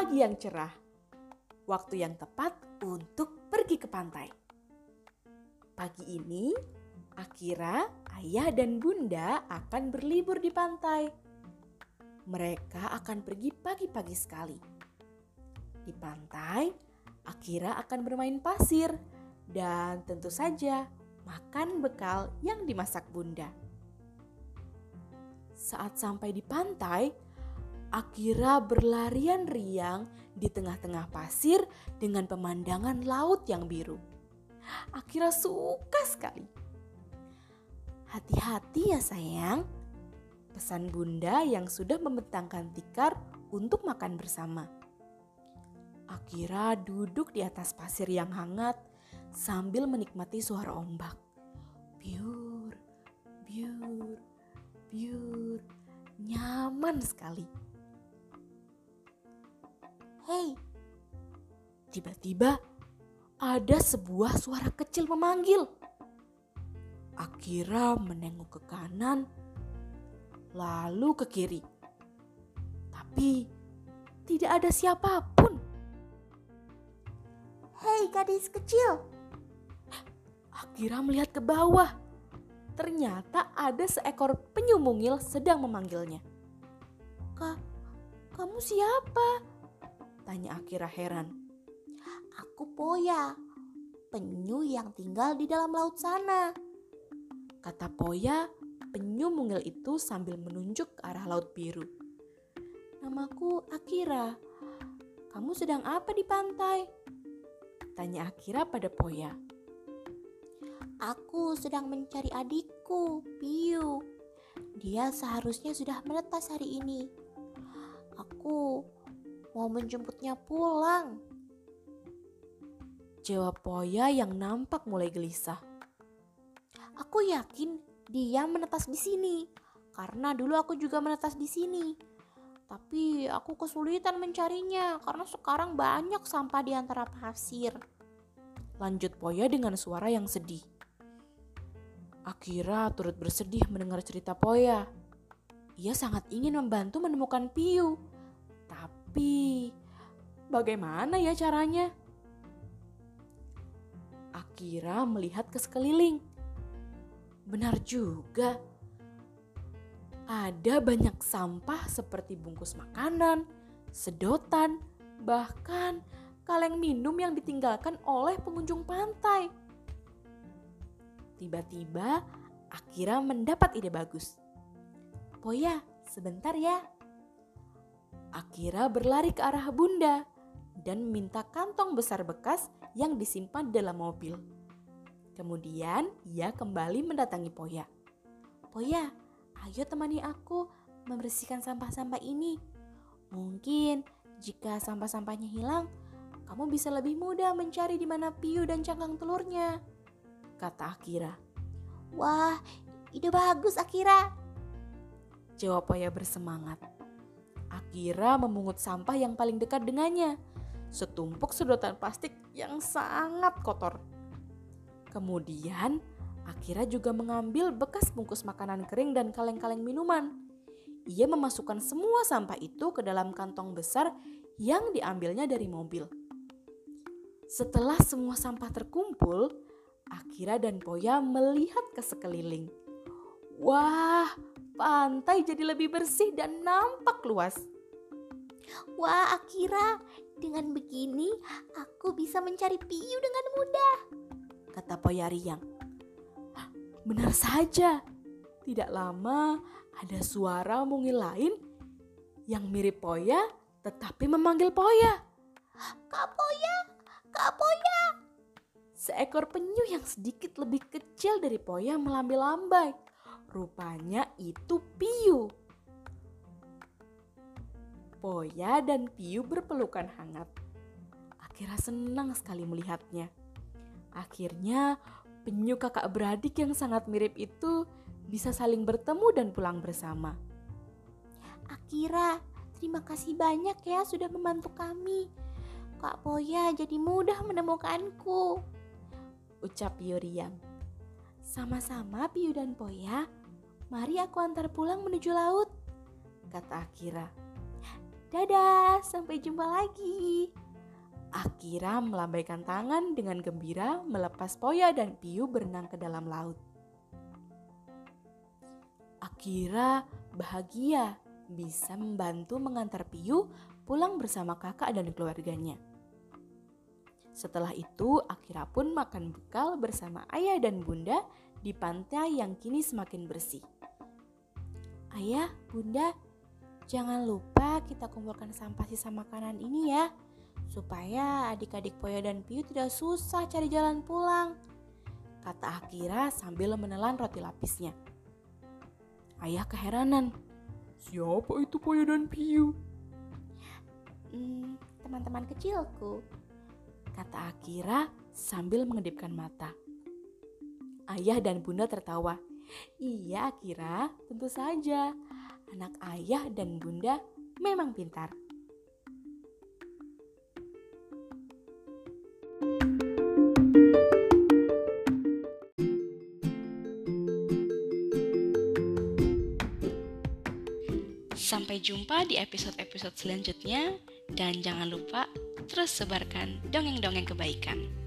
pagi yang cerah. Waktu yang tepat untuk pergi ke pantai. Pagi ini, Akira, ayah dan bunda akan berlibur di pantai. Mereka akan pergi pagi-pagi sekali. Di pantai, Akira akan bermain pasir dan tentu saja makan bekal yang dimasak bunda. Saat sampai di pantai, Akira berlarian riang di tengah-tengah pasir dengan pemandangan laut yang biru. Akira suka sekali. Hati-hati ya sayang, pesan bunda yang sudah membentangkan tikar untuk makan bersama. Akira duduk di atas pasir yang hangat sambil menikmati suara ombak. Biur, biur, biur, nyaman sekali. Hei. Tiba-tiba ada sebuah suara kecil memanggil. Akira menengok ke kanan, lalu ke kiri. Tapi tidak ada siapa pun. Hei gadis kecil. Akira melihat ke bawah. Ternyata ada seekor penyu mungil sedang memanggilnya. Kak, kamu siapa? Tanya Akira heran. Aku Poya, penyu yang tinggal di dalam laut sana. Kata Poya, penyu mungil itu sambil menunjuk ke arah laut biru. Namaku Akira. Kamu sedang apa di pantai? Tanya Akira pada Poya. Aku sedang mencari adikku, Piu. Dia seharusnya sudah menetas hari ini. Mau menjemputnya pulang. Jawab Poya yang nampak mulai gelisah. Aku yakin dia menetas di sini, karena dulu aku juga menetas di sini. Tapi aku kesulitan mencarinya karena sekarang banyak sampah di antara pasir. Lanjut Poya dengan suara yang sedih. Akira turut bersedih mendengar cerita Poya. Ia sangat ingin membantu menemukan Piu, tapi bagaimana ya caranya? Akira melihat ke sekeliling. Benar juga. Ada banyak sampah seperti bungkus makanan, sedotan, bahkan kaleng minum yang ditinggalkan oleh pengunjung pantai. Tiba-tiba Akira mendapat ide bagus. Poya, sebentar ya, Akira berlari ke arah bunda dan meminta kantong besar bekas yang disimpan dalam mobil. Kemudian ia kembali mendatangi Poya. Poya, ayo temani aku membersihkan sampah-sampah ini. Mungkin jika sampah-sampahnya hilang, kamu bisa lebih mudah mencari di mana Piu dan cangkang telurnya, kata Akira. Wah, ide bagus Akira. Jawab Poya bersemangat. Akira memungut sampah yang paling dekat dengannya, setumpuk sedotan plastik yang sangat kotor. Kemudian, Akira juga mengambil bekas bungkus makanan kering dan kaleng-kaleng minuman. Ia memasukkan semua sampah itu ke dalam kantong besar yang diambilnya dari mobil. Setelah semua sampah terkumpul, Akira dan Poya melihat ke sekeliling. Wah, pantai jadi lebih bersih dan nampak luas. Wah, Akira, dengan begini aku bisa mencari Piu dengan mudah, kata Poya Riang. Benar saja, tidak lama ada suara mungil lain yang mirip Poya tetapi memanggil Poya. Kak Poya, Kak Poya. Seekor penyu yang sedikit lebih kecil dari Poya melambai-lambai Rupanya itu Piu. Poya dan Piu berpelukan hangat. Akira senang sekali melihatnya. Akhirnya penyu kakak beradik yang sangat mirip itu bisa saling bertemu dan pulang bersama. Akira, terima kasih banyak ya sudah membantu kami. Kak Poya jadi mudah menemukanku. Ucap Piu riang. Sama-sama Piu dan Poya, Mari aku antar pulang menuju laut, kata Akira. Dadah, sampai jumpa lagi. Akira melambaikan tangan dengan gembira melepas Poya dan Piu berenang ke dalam laut. Akira bahagia bisa membantu mengantar Piu pulang bersama kakak dan keluarganya. Setelah itu, Akira pun makan bekal bersama ayah dan bunda di pantai yang kini semakin bersih. Ayah, bunda, Jangan lupa kita kumpulkan sampah sisa makanan ini ya, supaya adik-adik Poya dan Piu tidak susah cari jalan pulang. Kata Akira sambil menelan roti lapisnya. Ayah keheranan. Siapa itu Poya dan Piu? Hmm, teman-teman kecilku. Kata Akira sambil mengedipkan mata. Ayah dan bunda tertawa. Iya Akira, tentu saja anak ayah dan bunda memang pintar. Sampai jumpa di episode-episode selanjutnya dan jangan lupa terus sebarkan dongeng-dongeng kebaikan.